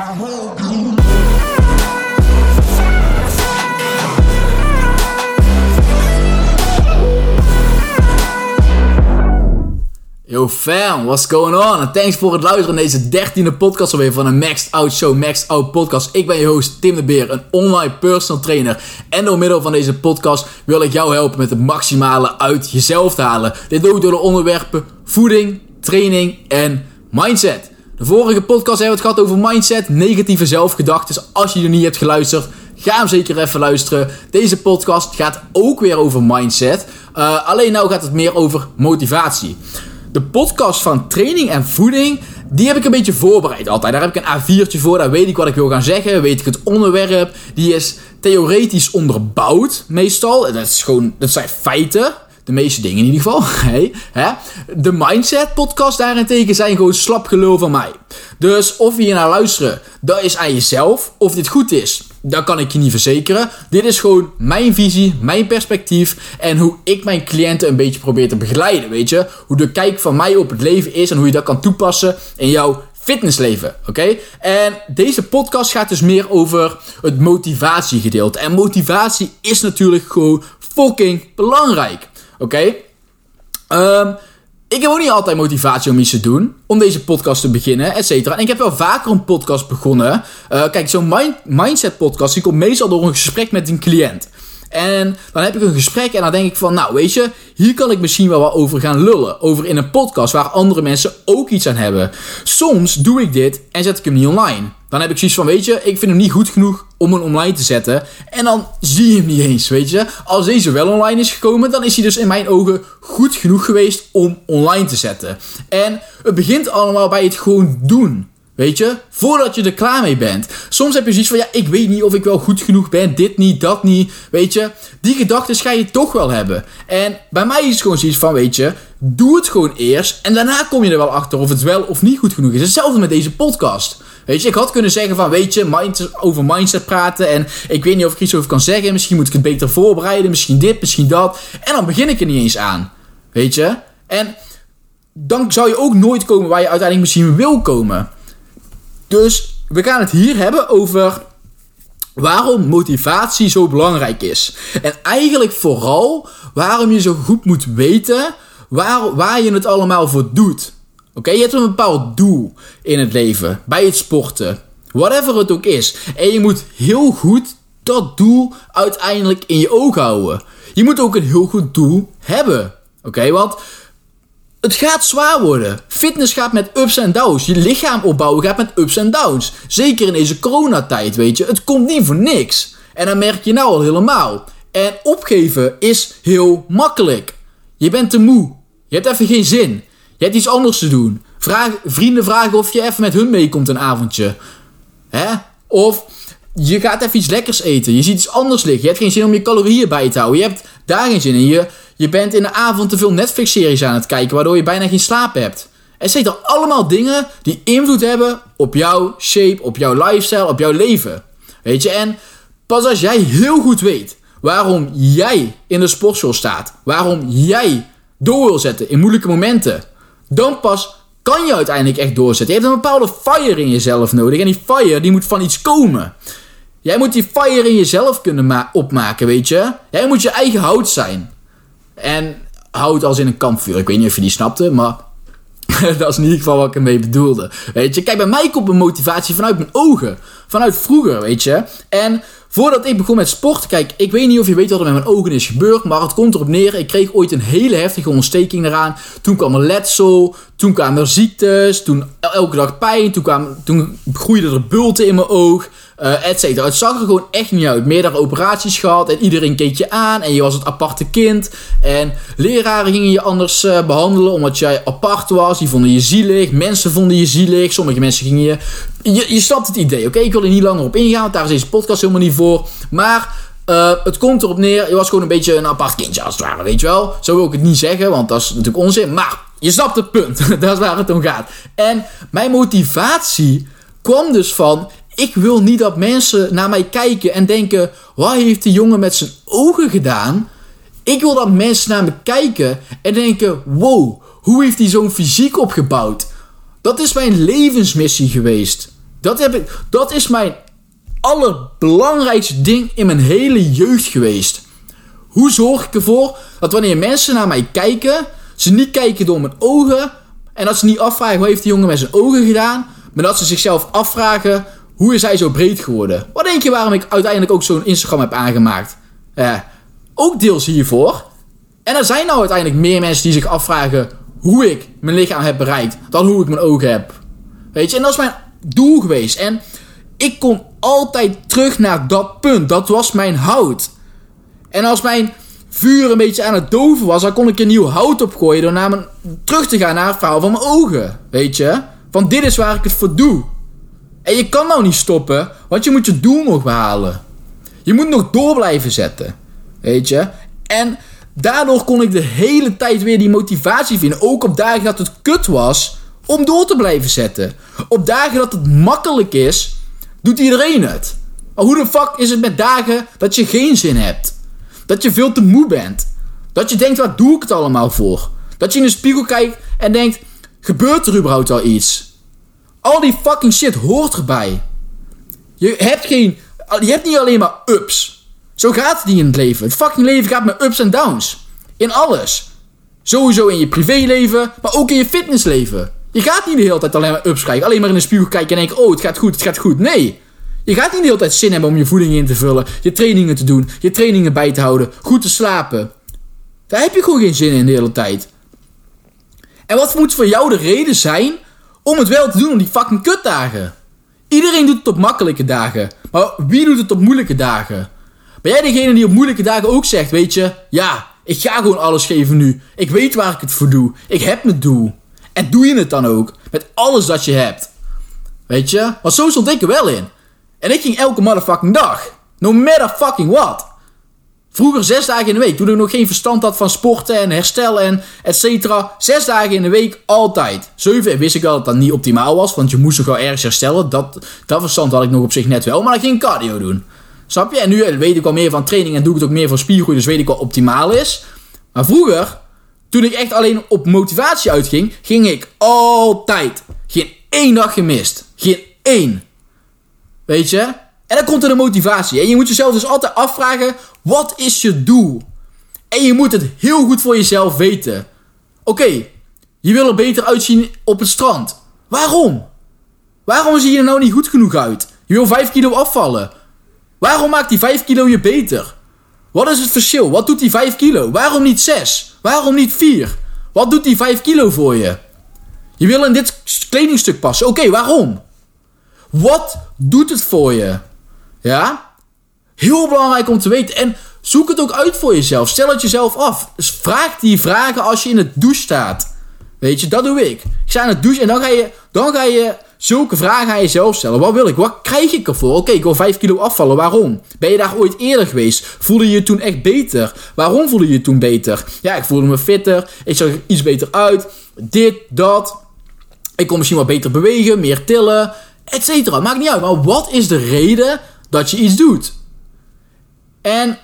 Yo fam, what's going on? Thanks voor het luisteren naar deze dertiende podcast alweer van een Maxed Out Show, Maxed Out Podcast. Ik ben je host Tim de Beer, een online personal trainer. En door middel van deze podcast wil ik jou helpen met het maximale uit jezelf te halen. Dit doe ik door de onderwerpen voeding, training en mindset. De vorige podcast hebben we het gehad over mindset, negatieve zelfgedachten. Dus als je er niet hebt geluisterd, ga hem zeker even luisteren. Deze podcast gaat ook weer over mindset. Uh, alleen nou gaat het meer over motivatie de podcast van training en voeding, die heb ik een beetje voorbereid altijd. Daar heb ik een A4'tje voor, daar weet ik wat ik wil gaan zeggen, weet ik het onderwerp. Die is theoretisch onderbouwd, meestal. Dat, is gewoon, dat zijn feiten. De meeste dingen in ieder geval. Hey, hè? De Mindset podcast daarentegen zijn gewoon slap gelul van mij. Dus of je naar luisteren, dat is aan jezelf. Of dit goed is, dat kan ik je niet verzekeren. Dit is gewoon mijn visie, mijn perspectief en hoe ik mijn cliënten een beetje probeer te begeleiden, weet je? Hoe de kijk van mij op het leven is en hoe je dat kan toepassen in jouw fitnessleven, oké? En deze podcast gaat dus meer over het motivatiegedeelte. En motivatie is natuurlijk gewoon fucking belangrijk, oké? Um, ik heb ook niet altijd motivatie om iets te doen. Om deze podcast te beginnen, et cetera. En ik heb wel vaker een podcast begonnen. Uh, kijk, zo'n mind mindset podcast die komt meestal door een gesprek met een cliënt. En dan heb ik een gesprek en dan denk ik van, nou weet je, hier kan ik misschien wel wat over gaan lullen. Over in een podcast waar andere mensen ook iets aan hebben. Soms doe ik dit en zet ik hem niet online. Dan heb ik zoiets van, weet je, ik vind hem niet goed genoeg om hem online te zetten. En dan zie je hem niet eens, weet je. Als deze wel online is gekomen, dan is hij dus in mijn ogen goed genoeg geweest om online te zetten. En het begint allemaal bij het gewoon doen. Weet je? Voordat je er klaar mee bent. Soms heb je zoiets van, ja, ik weet niet of ik wel goed genoeg ben. Dit niet, dat niet. Weet je? Die gedachten ga je toch wel hebben. En bij mij is het gewoon zoiets van, weet je, doe het gewoon eerst. En daarna kom je er wel achter of het wel of niet goed genoeg is. Hetzelfde met deze podcast. Weet je, ik had kunnen zeggen van, weet je, mind, over mindset praten. En ik weet niet of ik iets over kan zeggen. Misschien moet ik het beter voorbereiden. Misschien dit, misschien dat. En dan begin ik er niet eens aan. Weet je? En dan zou je ook nooit komen waar je uiteindelijk misschien wil komen. Dus we gaan het hier hebben over waarom motivatie zo belangrijk is. En eigenlijk vooral waarom je zo goed moet weten waar, waar je het allemaal voor doet. Oké, je hebt een bepaald doel in het leven, bij het sporten, whatever het ook is. En je moet heel goed dat doel uiteindelijk in je oog houden. Je moet ook een heel goed doel hebben. Oké, want het gaat zwaar worden. Fitness gaat met ups en downs. Je lichaam opbouwen gaat met ups en downs. Zeker in deze coronatijd, weet je. Het komt niet voor niks. En dan merk je nou al helemaal. En opgeven is heel makkelijk. Je bent te moe. Je hebt even geen zin. Je hebt iets anders te doen. Vraag, vrienden vragen of je even met hun meekomt een avondje. Hè? Of je gaat even iets lekkers eten. Je ziet iets anders liggen. Je hebt geen zin om je calorieën bij te houden. Je hebt daar geen zin in. Je, je bent in de avond te veel Netflix-series aan het kijken, waardoor je bijna geen slaap hebt. Er zitten allemaal dingen die invloed hebben op jouw shape, op jouw lifestyle, op jouw leven. Weet je, en pas als jij heel goed weet waarom jij in de sportschool staat, waarom jij door wil zetten in moeilijke momenten, dan pas kan je uiteindelijk echt doorzetten. Je hebt een bepaalde fire in jezelf nodig en die fire die moet van iets komen. Jij moet die fire in jezelf kunnen opmaken, weet je. Jij moet je eigen hout zijn. En hout als in een kampvuur. Ik weet niet of je die snapte, maar dat is in ieder geval wat ik ermee bedoelde. Weet je, kijk, bij mij komt mijn motivatie vanuit mijn ogen. Vanuit vroeger, weet je. En voordat ik begon met sport, kijk, ik weet niet of je weet wat er met mijn ogen is gebeurd, maar het komt erop neer. Ik kreeg ooit een hele heftige ontsteking eraan. Toen kwam er letsel, toen kwamen er ziektes, toen elke dag pijn, toen, kwam, toen groeiden er bulten in mijn oog uh, et cetera. Het zag er gewoon echt niet uit. Meerdere operaties gehad en iedereen keek je aan en je was het aparte kind. En leraren gingen je anders uh, behandelen omdat jij apart was. Die vonden je zielig, mensen vonden je zielig. Sommige mensen gingen je... Je, je snapt het idee, oké? Ik wil er niet langer op ingaan, want daar is deze podcast helemaal niet voor. Maar... Uh, het komt erop neer, je was gewoon een beetje een apart kindje als het ware, weet je wel. Zo wil ik het niet zeggen, want dat is natuurlijk onzin. Maar je snapt het punt, dat is waar het om gaat. En mijn motivatie kwam dus van, ik wil niet dat mensen naar mij kijken en denken: wat heeft die jongen met zijn ogen gedaan? Ik wil dat mensen naar me kijken en denken: wow, hoe heeft hij zo'n fysiek opgebouwd? Dat is mijn levensmissie geweest. Dat, heb ik, dat is mijn allerbelangrijkste ding in mijn hele jeugd geweest. Hoe zorg ik ervoor dat wanneer mensen naar mij kijken, ze niet kijken door mijn ogen en dat ze niet afvragen hoe heeft die jongen met zijn ogen gedaan, maar dat ze zichzelf afvragen hoe is hij zo breed geworden. Wat denk je waarom ik uiteindelijk ook zo'n Instagram heb aangemaakt? Eh, ook deels hiervoor. En er zijn nou uiteindelijk meer mensen die zich afvragen hoe ik mijn lichaam heb bereikt dan hoe ik mijn ogen heb. Weet je, en dat is mijn doel geweest. En ik kom altijd terug naar dat punt. Dat was mijn hout. En als mijn vuur een beetje aan het doven was, dan kon ik een nieuw hout opgooien door naar terug te gaan naar het verhaal van mijn ogen. Weet je? Van dit is waar ik het voor doe. En je kan nou niet stoppen, want je moet je doel nog behalen. Je moet nog door blijven zetten. Weet je? En daardoor kon ik de hele tijd weer die motivatie vinden. Ook op dagen dat het kut was, om door te blijven zetten. Op dagen dat het makkelijk is, doet iedereen het. Maar hoe de fuck is het met dagen dat je geen zin hebt? Dat je veel te moe bent? Dat je denkt, wat doe ik het allemaal voor? Dat je in de spiegel kijkt en denkt, gebeurt er überhaupt al iets? Al die fucking shit hoort erbij. Je hebt geen, je hebt niet alleen maar ups. Zo gaat het niet in het leven. Het fucking leven gaat met ups en downs. In alles. Sowieso in je privéleven, maar ook in je fitnessleven. Je gaat niet de hele tijd alleen maar ups krijgen. Alleen maar in de spiegel kijken en denken, oh het gaat goed, het gaat goed. Nee. Je gaat niet de hele tijd zin hebben om je voeding in te vullen. Je trainingen te doen. Je trainingen bij te houden. Goed te slapen. Daar heb je gewoon geen zin in de hele tijd. En wat moet voor jou de reden zijn om het wel te doen op die fucking kutdagen? Iedereen doet het op makkelijke dagen. Maar wie doet het op moeilijke dagen? Ben jij degene die op moeilijke dagen ook zegt, weet je, ja, ik ga gewoon alles geven nu. Ik weet waar ik het voor doe. Ik heb mijn doel. En doe je het dan ook. Met alles dat je hebt. Weet je? Want zo stond ik er wel in. En ik ging elke motherfucking dag. No matter fucking what. Vroeger zes dagen in de week. Toen ik nog geen verstand had van sporten en herstel en et cetera. Zes dagen in de week altijd. Zeven wist ik wel dat dat niet optimaal was. Want je moest toch wel ergens herstellen. Dat, dat verstand had ik nog op zich net wel. Maar dan ging ik cardio doen. Snap je? En nu weet ik wel meer van training en doe ik het ook meer voor spiergroei. Dus weet ik wat optimaal is. Maar vroeger, toen ik echt alleen op motivatie uitging, ging ik altijd. Geen één dag gemist. Geen één. Weet je? En dan komt er de motivatie. En je moet jezelf dus altijd afvragen: wat is je doel? En je moet het heel goed voor jezelf weten. Oké, je wil er beter uitzien op het strand. Waarom? Waarom zie je er nou niet goed genoeg uit? Je wil 5 kilo afvallen. Waarom maakt die 5 kilo je beter? Wat is het verschil? Wat doet die 5 kilo? Waarom niet 6? Waarom niet 4? Wat doet die 5 kilo voor je? Je wil in dit kledingstuk passen. Oké, waarom? Wat doet het voor je? Ja? Heel belangrijk om te weten. En zoek het ook uit voor jezelf. Stel het jezelf af. Dus vraag die vragen als je in het douche staat. Weet je, dat doe ik. Ik sta in het douche en dan ga je, dan ga je zulke vragen aan jezelf stellen. Wat wil ik? Wat krijg ik ervoor? Oké, ik wil 5 kilo afvallen. Waarom? Ben je daar ooit eerder geweest? Voelde je je toen echt beter? Waarom voelde je je toen beter? Ja, ik voelde me fitter. Ik zag er iets beter uit. Dit, dat. Ik kon misschien wat beter bewegen, meer tillen, etc. Maakt niet uit. Maar wat is de reden dat je iets doet? En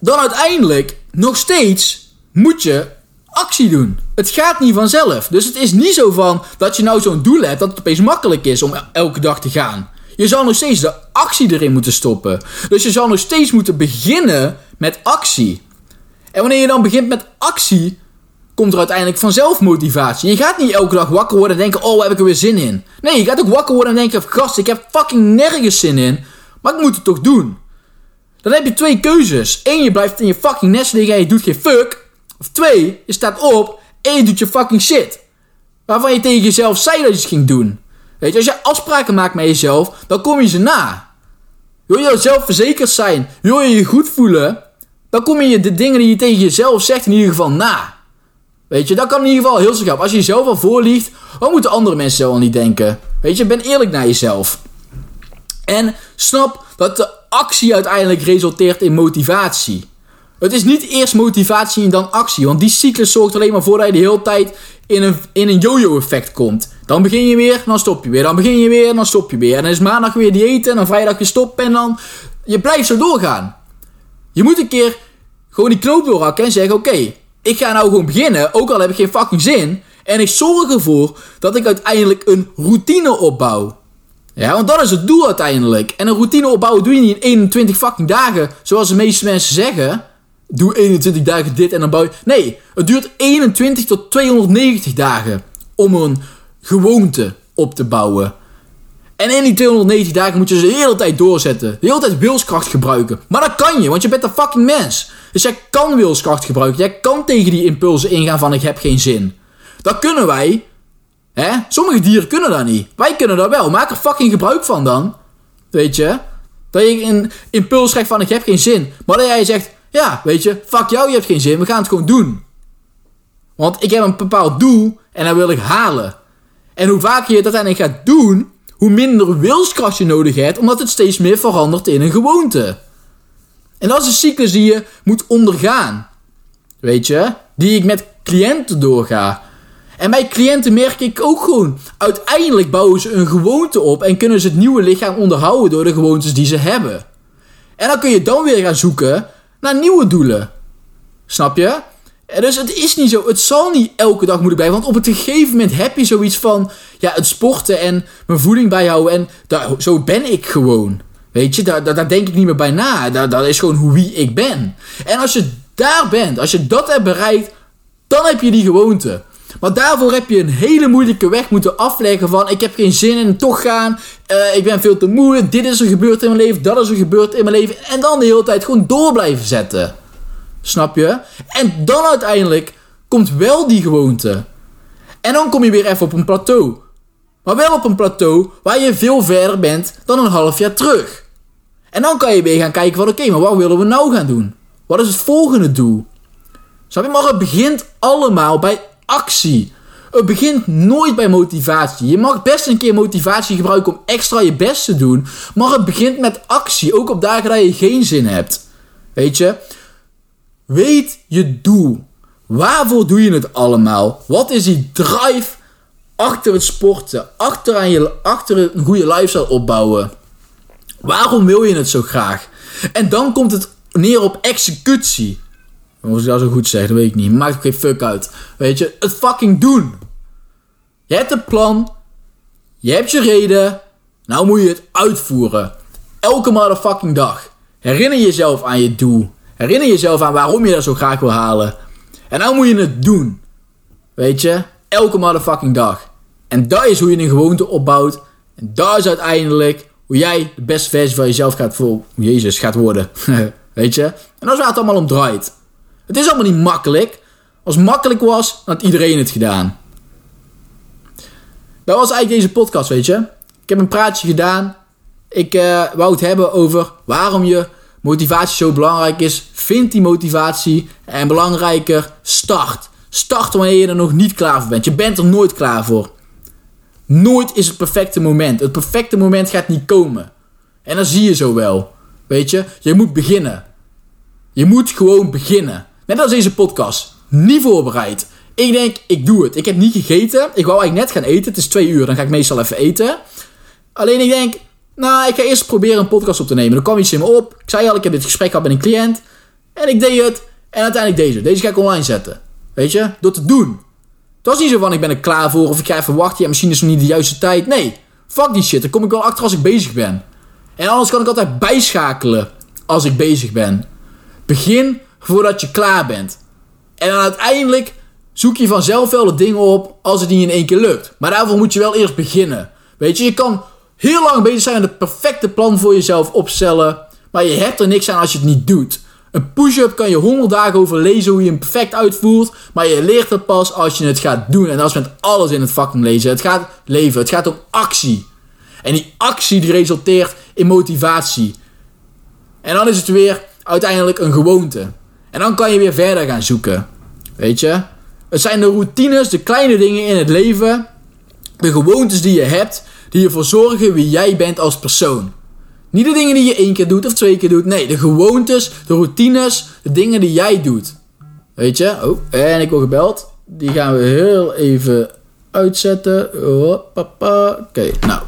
dan uiteindelijk, nog steeds, moet je actie doen. Het gaat niet vanzelf. Dus het is niet zo van dat je nou zo'n doel hebt dat het opeens makkelijk is om elke dag te gaan. Je zal nog steeds de actie erin moeten stoppen. Dus je zal nog steeds moeten beginnen met actie. En wanneer je dan begint met actie, komt er uiteindelijk vanzelf motivatie. Je gaat niet elke dag wakker worden en denken: Oh, heb ik er weer zin in? Nee, je gaat ook wakker worden en denken: Gast, ik heb fucking nergens zin in. Maar ik moet het toch doen. Dan heb je twee keuzes. Eén, je blijft in je fucking nest liggen en je doet geen fuck. Of twee, je staat op en je doet je fucking shit. Waarvan je tegen jezelf zei dat je het ging doen. Weet je, als je afspraken maakt met jezelf, dan kom je ze na. Wil je zelfverzekerd zijn? Wil je je goed voelen? Dan kom je de dingen die je tegen jezelf zegt in ieder geval na. Weet je, dat kan in ieder geval heel gaan. Als je jezelf al voorliegt, wat moeten andere mensen zo al niet denken? Weet je, ben eerlijk naar jezelf. En snap dat de actie uiteindelijk resulteert in motivatie. Het is niet eerst motivatie en dan actie. Want die cyclus zorgt alleen maar voor dat je de hele tijd in een, in een yo-yo effect komt. Dan begin je weer, dan stop je weer. Dan begin je weer, dan stop je weer. En dan is maandag weer diëten en dan vrijdag weer stoppen. En dan... Je blijft zo doorgaan. Je moet een keer gewoon die knoop doorhakken en zeggen... Oké, ik ga nou gewoon beginnen. Ook al heb ik geen fucking zin. En ik zorg ervoor dat ik uiteindelijk een routine opbouw. Ja, want dat is het doel uiteindelijk. En een routine opbouwen doe je niet in 21 fucking dagen. Zoals de meeste mensen zeggen. Doe 21 dagen dit en dan bouw je... Nee, het duurt 21 tot 290 dagen om een gewoonte op te bouwen. En in die 290 dagen moet je ze de hele tijd doorzetten. De hele tijd wilskracht gebruiken. Maar dat kan je, want je bent een fucking mens. Dus jij kan wilskracht gebruiken. Jij kan tegen die impulsen ingaan van ik heb geen zin. Dat kunnen wij. Hè? Sommige dieren kunnen dat niet. Wij kunnen dat wel. Maak er fucking gebruik van dan. Weet je? Dat je een impuls krijgt van ik heb geen zin. Maar dat jij zegt, ja, weet je, fuck jou, je hebt geen zin. We gaan het gewoon doen. Want ik heb een bepaald doel en dat wil ik halen. En hoe vaker je dat uiteindelijk gaat doen, hoe minder wilskracht je nodig hebt, omdat het steeds meer verandert in een gewoonte. En dat is een cyclus die je moet ondergaan. Weet je? Die ik met cliënten doorga. En bij cliënten merk ik ook gewoon, uiteindelijk bouwen ze een gewoonte op en kunnen ze het nieuwe lichaam onderhouden door de gewoontes die ze hebben. En dan kun je dan weer gaan zoeken naar nieuwe doelen. Snap je? Dus het is niet zo, het zal niet elke dag moeten blijven. Want op een gegeven moment heb je zoiets van, ja, het sporten en mijn voeding bijhouden. En daar, zo ben ik gewoon. Weet je, daar, daar, daar denk ik niet meer bij na. Dat, dat is gewoon wie ik ben. En als je daar bent, als je dat hebt bereikt, dan heb je die gewoonte. Maar daarvoor heb je een hele moeilijke weg moeten afleggen van ik heb geen zin in toch gaan. Uh, ik ben veel te moe. Dit is er gebeurd in mijn leven. Dat is er gebeurd in mijn leven. En dan de hele tijd gewoon door blijven zetten. Snap je? En dan uiteindelijk komt wel die gewoonte. En dan kom je weer even op een plateau. Maar wel op een plateau waar je veel verder bent dan een half jaar terug. En dan kan je weer gaan kijken van oké, maar wat willen we nou gaan doen? Wat is het volgende doel? Snap je? Maar het begint allemaal bij actie. Het begint nooit bij motivatie. Je mag best een keer motivatie gebruiken om extra je best te doen. Maar het begint met actie. Ook op dagen dat je geen zin hebt. Weet je? Weet je doel. Waarvoor doe je het allemaal? Wat is die drive achter het sporten? Achter, aan je, achter een goede lifestyle opbouwen? Waarom wil je het zo graag? En dan komt het neer op executie. Als ik dat zo goed zeg, dat weet ik niet. Maakt ook geen fuck uit. Weet je, het fucking doen. Je hebt een plan. Je hebt je reden. Nou moet je het uitvoeren. Elke motherfucking dag. Herinner jezelf aan je doel. Herinner jezelf aan waarom je dat zo graag wil halen. En nou moet je het doen. Weet je? Elke motherfucking dag. En dat is hoe je een gewoonte opbouwt. En dat is uiteindelijk hoe jij de beste versie van jezelf gaat voor Jezus gaat worden. Weet je? En dat is waar het allemaal om draait. Het is allemaal niet makkelijk. Als het makkelijk was, had iedereen het gedaan. Dat was eigenlijk deze podcast, weet je. Ik heb een praatje gedaan. Ik uh, wou het hebben over waarom je motivatie zo belangrijk is. Vind die motivatie. En belangrijker, start. Start wanneer je er nog niet klaar voor bent. Je bent er nooit klaar voor. Nooit is het perfecte moment. Het perfecte moment gaat niet komen. En dat zie je zo wel. Weet je, je moet beginnen. Je moet gewoon beginnen. Net als deze podcast. Niet voorbereid. Ik denk, ik doe het. Ik heb niet gegeten. Ik wou eigenlijk net gaan eten. Het is twee uur, dan ga ik meestal even eten. Alleen ik denk, nou, ik ga eerst proberen een podcast op te nemen. Er kwam iets in me op. Ik zei al, ik heb dit gesprek gehad met een cliënt. En ik deed het. En uiteindelijk deze. Deze ga ik online zetten. Weet je? Door te doen. Het was niet zo van, ik ben er klaar voor. Of ik ga even wachten. Ja, misschien is het niet de juiste tijd. Nee. Fuck die shit. Dan kom ik wel achter als ik bezig ben. En anders kan ik altijd bijschakelen als ik bezig ben. Begin voordat je klaar bent. En dan uiteindelijk zoek je vanzelf wel de dingen op als het niet in één keer lukt. Maar daarvoor moet je wel eerst beginnen. Weet je, je kan heel lang bezig zijn met het perfecte plan voor jezelf opstellen. Maar je hebt er niks aan als je het niet doet. Een push-up kan je 100 dagen over lezen hoe je hem perfect uitvoert. Maar je leert het pas als je het gaat doen. En dat is met alles in het fucking lezen. Het gaat leven. Het gaat om actie. En die actie die resulteert in motivatie. En dan is het weer uiteindelijk een gewoonte. En dan kan je weer verder gaan zoeken. Weet je? Het zijn de routines, de kleine dingen in het leven. De gewoontes die je hebt. Die ervoor zorgen wie jij bent als persoon. Niet de dingen die je één keer doet of twee keer doet. Nee, de gewoontes, de routines, de dingen die jij doet. Weet je? Oh, en ik word gebeld. Die gaan we heel even uitzetten. Oké, nou.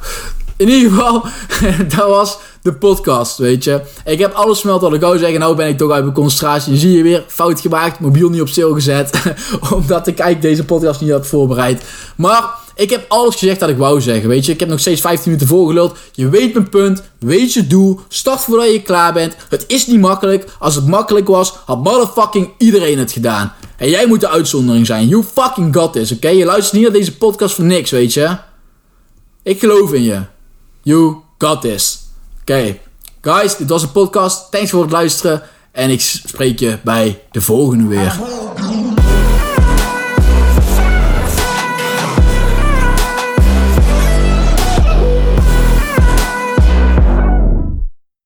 In ieder geval, dat was de podcast, weet je. Ik heb alles vermeld wat ik wou zeggen. Nou ben ik toch uit mijn concentratie. zie je weer, fout gemaakt. Mobiel niet op stil gezet. omdat ik eigenlijk deze podcast niet had voorbereid. Maar Ik heb alles gezegd dat ik wou zeggen, weet je. Ik heb nog steeds 15 minuten volgeluld. Je weet mijn punt, weet je doel, start voordat je klaar bent. Het is niet makkelijk. Als het makkelijk was, had motherfucking iedereen het gedaan. En jij moet de uitzondering zijn. You fucking got this, oké? Je luistert niet naar deze podcast voor niks, weet je. Ik geloof in je. You got this. Oké. Guys, dit was een podcast. Thanks voor het luisteren. En ik spreek je bij de volgende weer.